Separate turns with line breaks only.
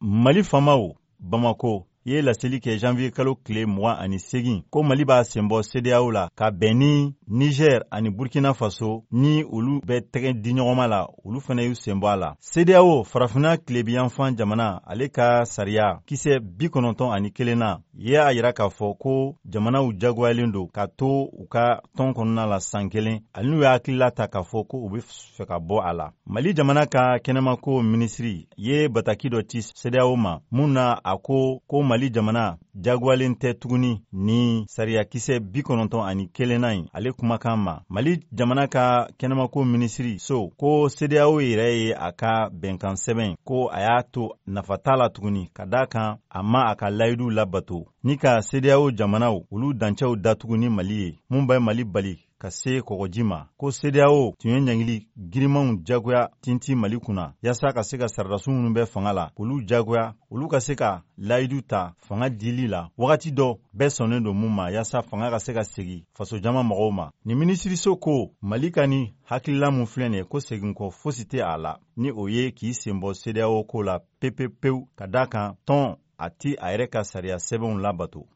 mali famaw bamako ye laseli kɛ janvier kalo tile mugan ani segin ko mali b'a senbɔ sedeyaw la ka bɛn ni niger ani burkina faso ni olu bɛ tɛgɛ di ɲɔgɔnma la olu fana y'u senbɔ a la sedeyawo farafina tilebiyanfan jamana ale ka sariya kisɛ bi kɔnɔntɔn ani kelen na ye a yira k'a fɔ ko jamanaw jagoyalen don ka to u ka tɔn kɔnɔna la san kelen ani n'u y'a hakilila ta k'a fɔ ko u bɛ fɛ ka bɔ a la mali jamana ka kɛnɛmako minisiri ye bataki dɔ ci sedeyawo ma mun na a ko ko mali jamana jagoyalen tɛ tuguni ni sariyakisɛ bi kɔnɔntɔn ani kelenna ɲi ale kumakan ma mali jamana ka kɛnɛmako minisiri so ko sedeyawo yɛrɛ ye a ka bɛnkan sɛbɛn ko a y'a to nafa t'a la tuguni ka daa kan a ma a ka layiduw labato ni ka sedeyawo jamanaw olu dancɛw datugu ni mali ye mun bɛ mali bali ka se kɔgɔji ma ko sedeyawo tun ye ɲangili girimanw jagoya tinti mali kunna yaasa ka se ka saradasu minnu bɛ fanga la olu jagoya olu ka se ka layidu ta fanga dili la wagati dɔ bɛɛ sɔnnen don mun ma yaasa fanga ka se ka segi fasojama mɔgɔw ma nin minisiriso ko mali ka ni hakilila min filɛ nin ye ko seginkɔ fosi tɛ a la ni o ye k'i senbɔ sedeyawo ko la pepepewu ka da kan tɔn a ti a yɛrɛ ka sariya sɛbɛnw labato